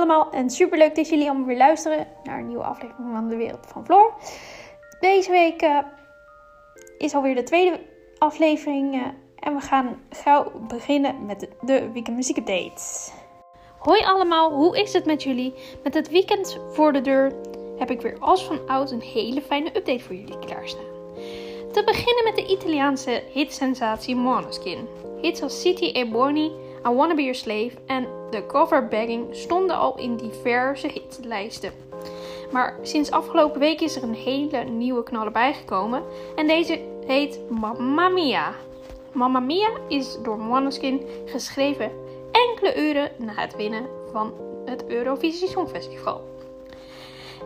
Allemaal en superleuk dat jullie allemaal weer luisteren naar een nieuwe aflevering van de wereld van Floor. Deze week uh, is alweer de tweede aflevering uh, en we gaan gauw beginnen met de, de weekend muziek update. Hoi allemaal, hoe is het met jullie? Met het weekend voor de deur heb ik weer als van oud een hele fijne update voor jullie klaarstaan. Te beginnen met de Italiaanse hitsensatie Måneskin. Hits als City e Buoni, I Wanna Be Your Slave en The Cover Bagging stonden al in diverse hitlijsten. Maar sinds afgelopen week is er een hele nieuwe knaller bijgekomen en deze heet Mamma Mia. Mamma Mia is door Måneskin geschreven enkele uren na het winnen van het Eurovisie Songfestival.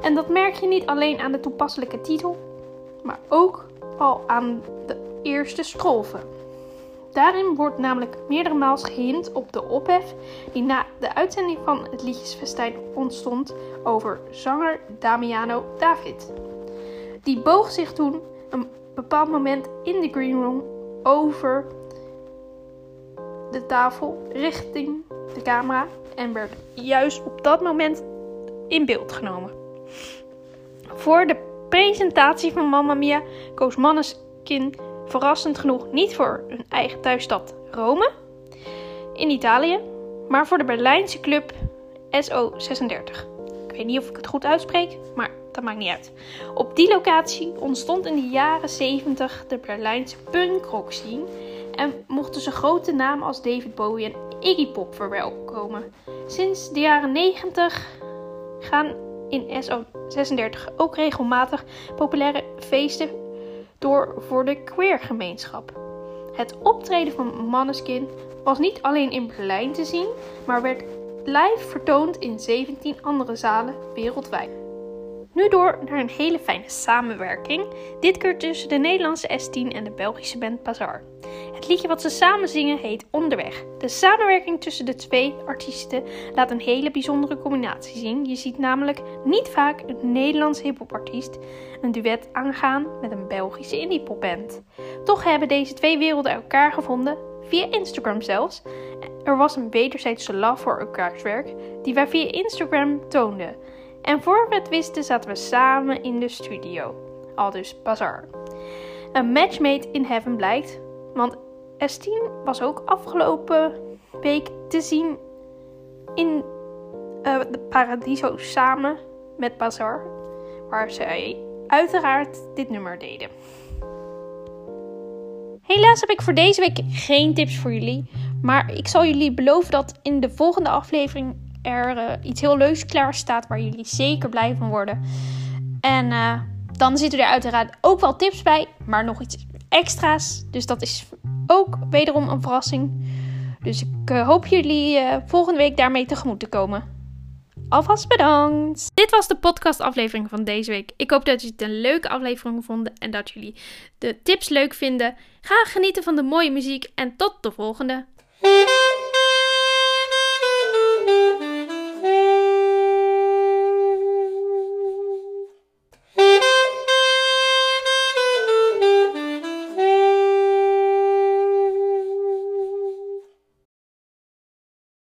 En dat merk je niet alleen aan de toepasselijke titel, maar ook al aan de eerste strofe. Daarin wordt namelijk meerdere maals gehint op de ophef die na de uitzending van het liedjesfestijn ontstond over zanger Damiano David. Die boog zich toen een bepaald moment in de green room over de tafel richting de camera en werd juist op dat moment in beeld genomen. Voor de presentatie van Mamma Mia koos Manneskin verrassend genoeg niet voor hun eigen thuisstad Rome in Italië, maar voor de Berlijnse club SO36. Ik weet niet of ik het goed uitspreek, maar dat maakt niet uit. Op die locatie ontstond in de jaren 70 de Berlijnse punk rock scene en mochten ze grote namen als David Bowie en Iggy Pop verwelkomen. Sinds de jaren 90 gaan in SO36 ook regelmatig populaire feesten door voor de queergemeenschap. Het optreden van Manneskin was niet alleen in Berlijn te zien, maar werd live vertoond in 17 andere zalen wereldwijd. Nu door naar een hele fijne samenwerking, dit keer tussen de Nederlandse S10 en de Belgische band Bazaar. Het liedje wat ze samen zingen heet Onderweg. De samenwerking tussen de twee artiesten laat een hele bijzondere combinatie zien. Je ziet namelijk niet vaak een Nederlands hiphopartiest een duet aangaan met een Belgische indiepopband. Toch hebben deze twee werelden elkaar gevonden, via Instagram zelfs. Er was een wederzijdse love voor elkaars werk, die wij via Instagram toonden. En voor we het wisten zaten we samen in de studio. Al dus Bazaar. Een match made in heaven blijkt, want S10 was ook afgelopen week te zien in uh, de Paradiso samen met Bazaar, waar zij uiteraard dit nummer deden. Helaas heb ik voor deze week geen tips voor jullie, maar ik zal jullie beloven dat in de volgende aflevering er uh, iets heel leuks klaar staat waar jullie zeker blij van worden. En uh, dan zitten er uiteraard ook wel tips bij, maar nog iets extra's. Dus dat is ook wederom een verrassing. Dus ik uh, hoop jullie volgende week daarmee tegemoet te komen. Alvast bedankt! Dit was de podcastaflevering van deze week. Ik hoop dat jullie het een leuke aflevering vonden en dat jullie de tips leuk vinden. Ga genieten van de mooie muziek en tot de volgende!